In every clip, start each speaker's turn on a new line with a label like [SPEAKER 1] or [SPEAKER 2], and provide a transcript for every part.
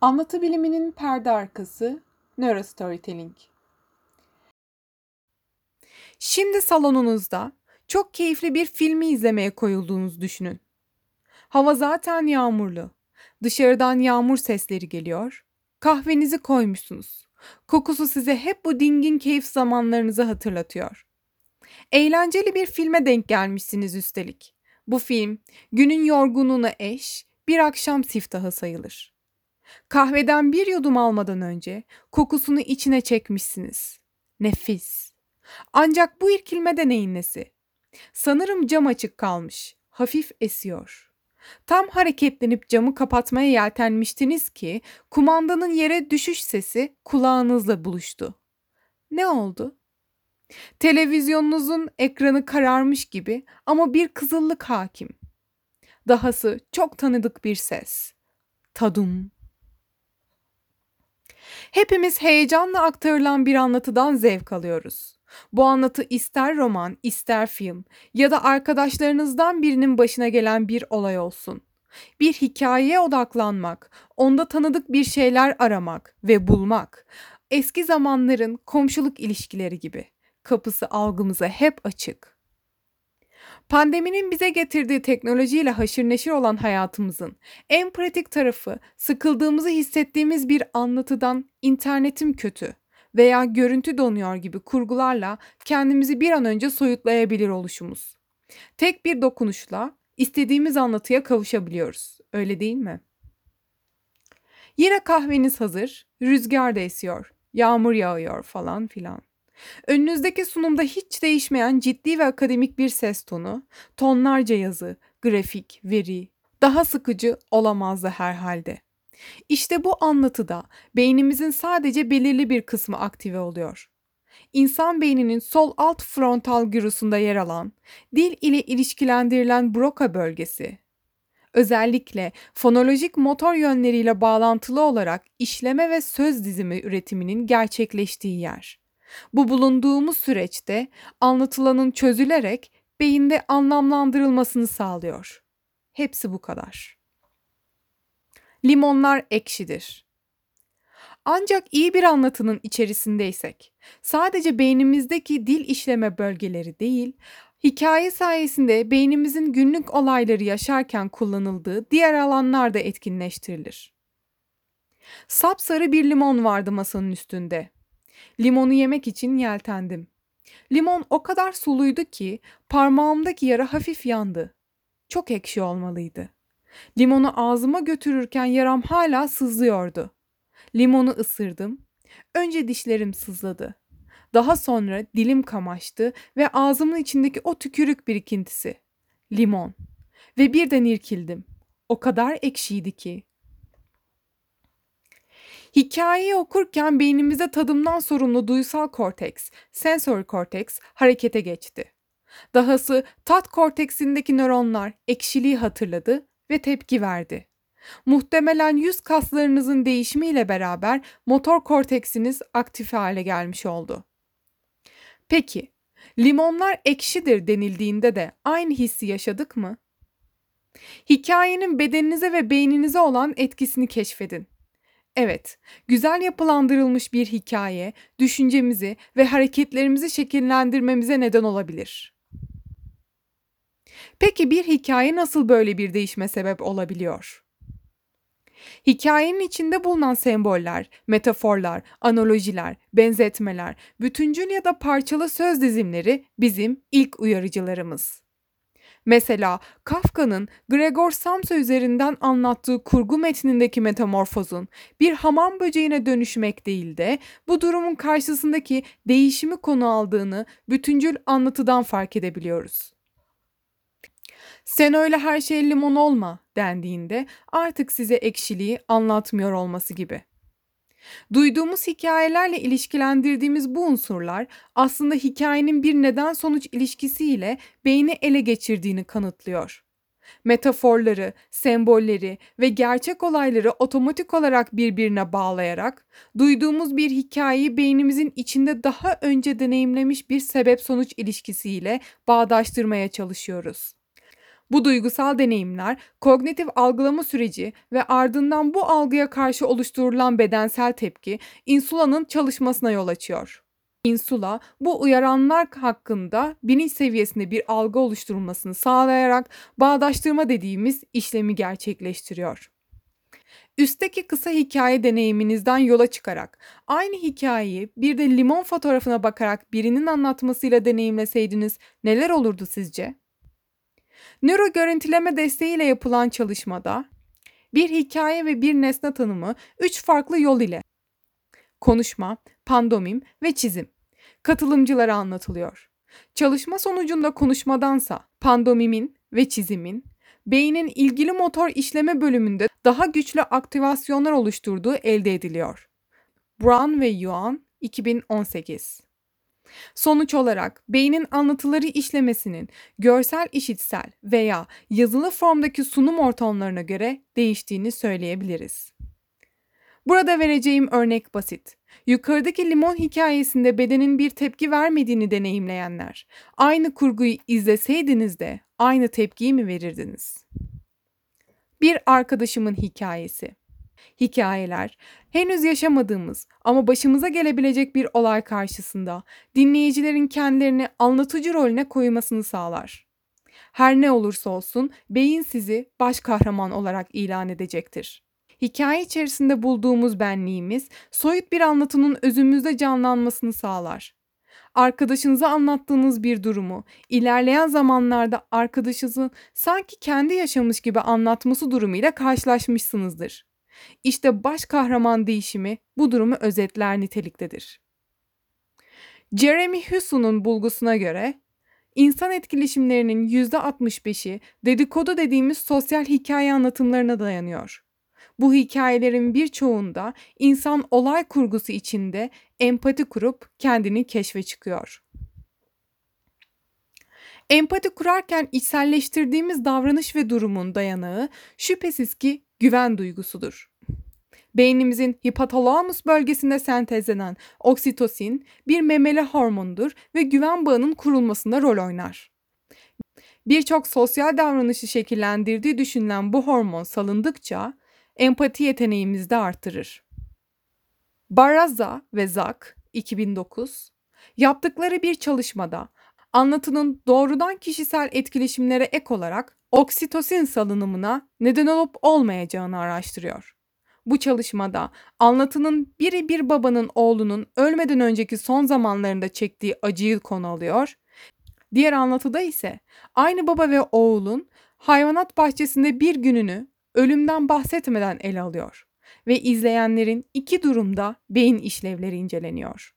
[SPEAKER 1] Anlatı biliminin perde arkası Neurostorytelling. Şimdi salonunuzda çok keyifli bir filmi izlemeye koyulduğunuzu düşünün. Hava zaten yağmurlu. Dışarıdan yağmur sesleri geliyor. Kahvenizi koymuşsunuz. Kokusu size hep bu dingin keyif zamanlarınızı hatırlatıyor. Eğlenceli bir filme denk gelmişsiniz üstelik. Bu film günün yorgunluğuna eş, bir akşam siftahı sayılır. Kahveden bir yudum almadan önce kokusunu içine çekmişsiniz. Nefis. Ancak bu irkilmede neyin nesi? Sanırım cam açık kalmış. Hafif esiyor. Tam hareketlenip camı kapatmaya yeltenmiştiniz ki kumandanın yere düşüş sesi kulağınızla buluştu. Ne oldu? Televizyonunuzun ekranı kararmış gibi ama bir kızıllık hakim. Dahası çok tanıdık bir ses. Tadum. Hepimiz heyecanla aktarılan bir anlatıdan zevk alıyoruz. Bu anlatı ister roman, ister film ya da arkadaşlarınızdan birinin başına gelen bir olay olsun. Bir hikayeye odaklanmak, onda tanıdık bir şeyler aramak ve bulmak. Eski zamanların komşuluk ilişkileri gibi. Kapısı algımıza hep açık. Pandeminin bize getirdiği teknolojiyle haşır neşir olan hayatımızın en pratik tarafı sıkıldığımızı hissettiğimiz bir anlatıdan internetim kötü veya görüntü donuyor gibi kurgularla kendimizi bir an önce soyutlayabilir oluşumuz. Tek bir dokunuşla istediğimiz anlatıya kavuşabiliyoruz. Öyle değil mi? Yine kahveniz hazır, rüzgar da esiyor, yağmur yağıyor falan filan. Önünüzdeki sunumda hiç değişmeyen ciddi ve akademik bir ses tonu, tonlarca yazı, grafik, veri, daha sıkıcı olamazdı herhalde. İşte bu anlatıda beynimizin sadece belirli bir kısmı aktive oluyor. İnsan beyninin sol alt frontal gyrusunda yer alan, dil ile ilişkilendirilen Broca bölgesi, özellikle fonolojik motor yönleriyle bağlantılı olarak işleme ve söz dizimi üretiminin gerçekleştiği yer. Bu bulunduğumuz süreçte anlatılanın çözülerek beyinde anlamlandırılmasını sağlıyor. Hepsi bu kadar. Limonlar ekşidir. Ancak iyi bir anlatının içerisindeysek, sadece beynimizdeki dil işleme bölgeleri değil, hikaye sayesinde beynimizin günlük olayları yaşarken kullanıldığı diğer alanlar da etkinleştirilir. Sapsarı bir limon vardı masanın üstünde. Limonu yemek için yeltendim. Limon o kadar suluydu ki parmağımdaki yara hafif yandı. Çok ekşi olmalıydı. Limonu ağzıma götürürken yaram hala sızlıyordu. Limonu ısırdım. Önce dişlerim sızladı. Daha sonra dilim kamaştı ve ağzımın içindeki o tükürük birikintisi. Limon. Ve birden irkildim. O kadar ekşiydi ki. Hikayeyi okurken beynimizde tadımdan sorumlu duysal korteks, sensory korteks harekete geçti. Dahası tat korteksindeki nöronlar ekşiliği hatırladı ve tepki verdi. Muhtemelen yüz kaslarınızın değişimiyle beraber motor korteksiniz aktif hale gelmiş oldu. Peki, limonlar ekşidir denildiğinde de aynı hissi yaşadık mı? Hikayenin bedeninize ve beyninize olan etkisini keşfedin. Evet, güzel yapılandırılmış bir hikaye düşüncemizi ve hareketlerimizi şekillendirmemize neden olabilir. Peki bir hikaye nasıl böyle bir değişme sebep olabiliyor? Hikayenin içinde bulunan semboller, metaforlar, analojiler, benzetmeler, bütüncül ya da parçalı söz dizimleri bizim ilk uyarıcılarımız. Mesela Kafka'nın Gregor Samsa üzerinden anlattığı kurgu metnindeki metamorfozun bir hamam böceğine dönüşmek değil de bu durumun karşısındaki değişimi konu aldığını bütüncül anlatıdan fark edebiliyoruz. Sen öyle her şey limon olma dendiğinde artık size ekşiliği anlatmıyor olması gibi. Duyduğumuz hikayelerle ilişkilendirdiğimiz bu unsurlar aslında hikayenin bir neden sonuç ilişkisiyle beyni ele geçirdiğini kanıtlıyor. Metaforları, sembolleri ve gerçek olayları otomatik olarak birbirine bağlayarak duyduğumuz bir hikayeyi beynimizin içinde daha önce deneyimlemiş bir sebep sonuç ilişkisiyle bağdaştırmaya çalışıyoruz. Bu duygusal deneyimler kognitif algılama süreci ve ardından bu algıya karşı oluşturulan bedensel tepki insulanın çalışmasına yol açıyor. Insula bu uyaranlar hakkında bilinç seviyesinde bir algı oluşturulmasını sağlayarak bağdaştırma dediğimiz işlemi gerçekleştiriyor. Üstteki kısa hikaye deneyiminizden yola çıkarak aynı hikayeyi bir de limon fotoğrafına bakarak birinin anlatmasıyla deneyimleseydiniz neler olurdu sizce? Nöro görüntüleme desteğiyle yapılan çalışmada bir hikaye ve bir nesne tanımı üç farklı yol ile konuşma, pandomim ve çizim katılımcılara anlatılıyor. Çalışma sonucunda konuşmadansa pandomimin ve çizimin beynin ilgili motor işleme bölümünde daha güçlü aktivasyonlar oluşturduğu elde ediliyor. Brown ve Yuan 2018 Sonuç olarak beynin anlatıları işlemesinin görsel işitsel veya yazılı formdaki sunum ortamlarına göre değiştiğini söyleyebiliriz. Burada vereceğim örnek basit. Yukarıdaki limon hikayesinde bedenin bir tepki vermediğini deneyimleyenler, aynı kurguyu izleseydiniz de aynı tepkiyi mi verirdiniz? Bir arkadaşımın hikayesi. Hikayeler, henüz yaşamadığımız ama başımıza gelebilecek bir olay karşısında dinleyicilerin kendilerini anlatıcı rolüne koymasını sağlar. Her ne olursa olsun beyin sizi baş kahraman olarak ilan edecektir. Hikaye içerisinde bulduğumuz benliğimiz soyut bir anlatının özümüzde canlanmasını sağlar. Arkadaşınıza anlattığınız bir durumu ilerleyen zamanlarda arkadaşınızın sanki kendi yaşamış gibi anlatması durumuyla karşılaşmışsınızdır. İşte baş kahraman değişimi bu durumu özetler niteliktedir. Jeremy Huson'un bulgusuna göre insan etkileşimlerinin %65'i dedikodu dediğimiz sosyal hikaye anlatımlarına dayanıyor. Bu hikayelerin birçoğunda insan olay kurgusu içinde empati kurup kendini keşfe çıkıyor. Empati kurarken içselleştirdiğimiz davranış ve durumun dayanağı şüphesiz ki güven duygusudur. Beynimizin hipotalamus bölgesinde sentezlenen oksitosin bir memeli hormondur ve güven bağının kurulmasında rol oynar. Birçok sosyal davranışı şekillendirdiği düşünülen bu hormon salındıkça empati yeteneğimizi de artırır. Baraza ve Zak 2009 yaptıkları bir çalışmada anlatının doğrudan kişisel etkileşimlere ek olarak oksitosin salınımına neden olup olmayacağını araştırıyor. Bu çalışmada anlatının biri bir babanın oğlunun ölmeden önceki son zamanlarında çektiği acıyı konu alıyor. Diğer anlatıda ise aynı baba ve oğulun hayvanat bahçesinde bir gününü ölümden bahsetmeden ele alıyor ve izleyenlerin iki durumda beyin işlevleri inceleniyor.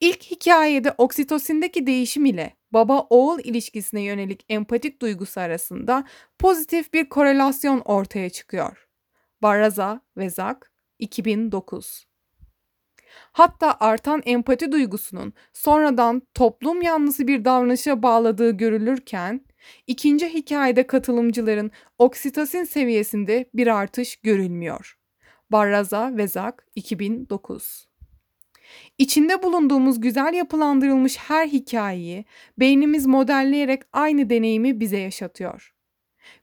[SPEAKER 1] İlk hikayede oksitosindeki değişim ile baba-oğul ilişkisine yönelik empatik duygusu arasında pozitif bir korelasyon ortaya çıkıyor. Baraza ve Zak 2009 Hatta artan empati duygusunun sonradan toplum yanlısı bir davranışa bağladığı görülürken İkinci hikayede katılımcıların oksitosin seviyesinde bir artış görülmüyor. Barraza ve Zak 2009 İçinde bulunduğumuz güzel yapılandırılmış her hikayeyi beynimiz modelleyerek aynı deneyimi bize yaşatıyor.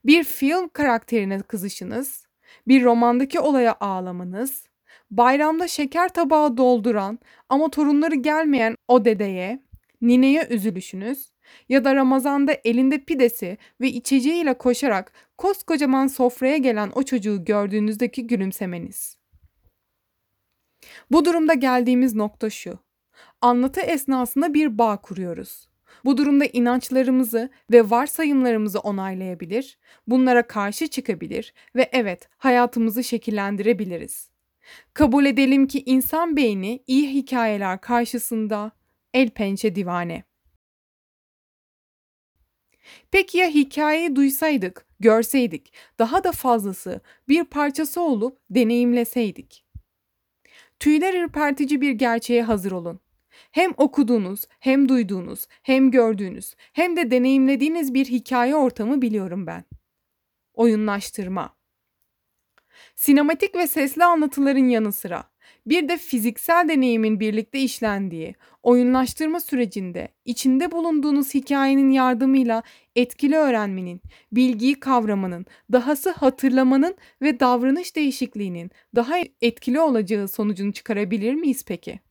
[SPEAKER 1] Bir film karakterine kızışınız, bir romandaki olaya ağlamanız, bayramda şeker tabağı dolduran ama torunları gelmeyen o dedeye, nineye üzülüşünüz, ya da Ramazan'da elinde pidesi ve içeceğiyle koşarak koskocaman sofraya gelen o çocuğu gördüğünüzdeki gülümsemeniz. Bu durumda geldiğimiz nokta şu. Anlatı esnasında bir bağ kuruyoruz. Bu durumda inançlarımızı ve varsayımlarımızı onaylayabilir, bunlara karşı çıkabilir ve evet hayatımızı şekillendirebiliriz. Kabul edelim ki insan beyni iyi hikayeler karşısında el pençe divane. Peki ya hikayeyi duysaydık, görseydik, daha da fazlası bir parçası olup deneyimleseydik? Tüyler ürpertici bir gerçeğe hazır olun. Hem okuduğunuz, hem duyduğunuz, hem gördüğünüz, hem de deneyimlediğiniz bir hikaye ortamı biliyorum ben. Oyunlaştırma. Sinematik ve sesli anlatıların yanı sıra Bir de fiziksel deneyimin birlikte işlendiği, oyunlaştırma sürecinde içinde bulunduğunuz hikayenin yardımıyla etkili öğrenmenin, bilgiyi kavramanın, dahası hatırlamanın ve davranış değişikliğinin daha etkili olacağı sonucunu çıkarabilir miyiz peki?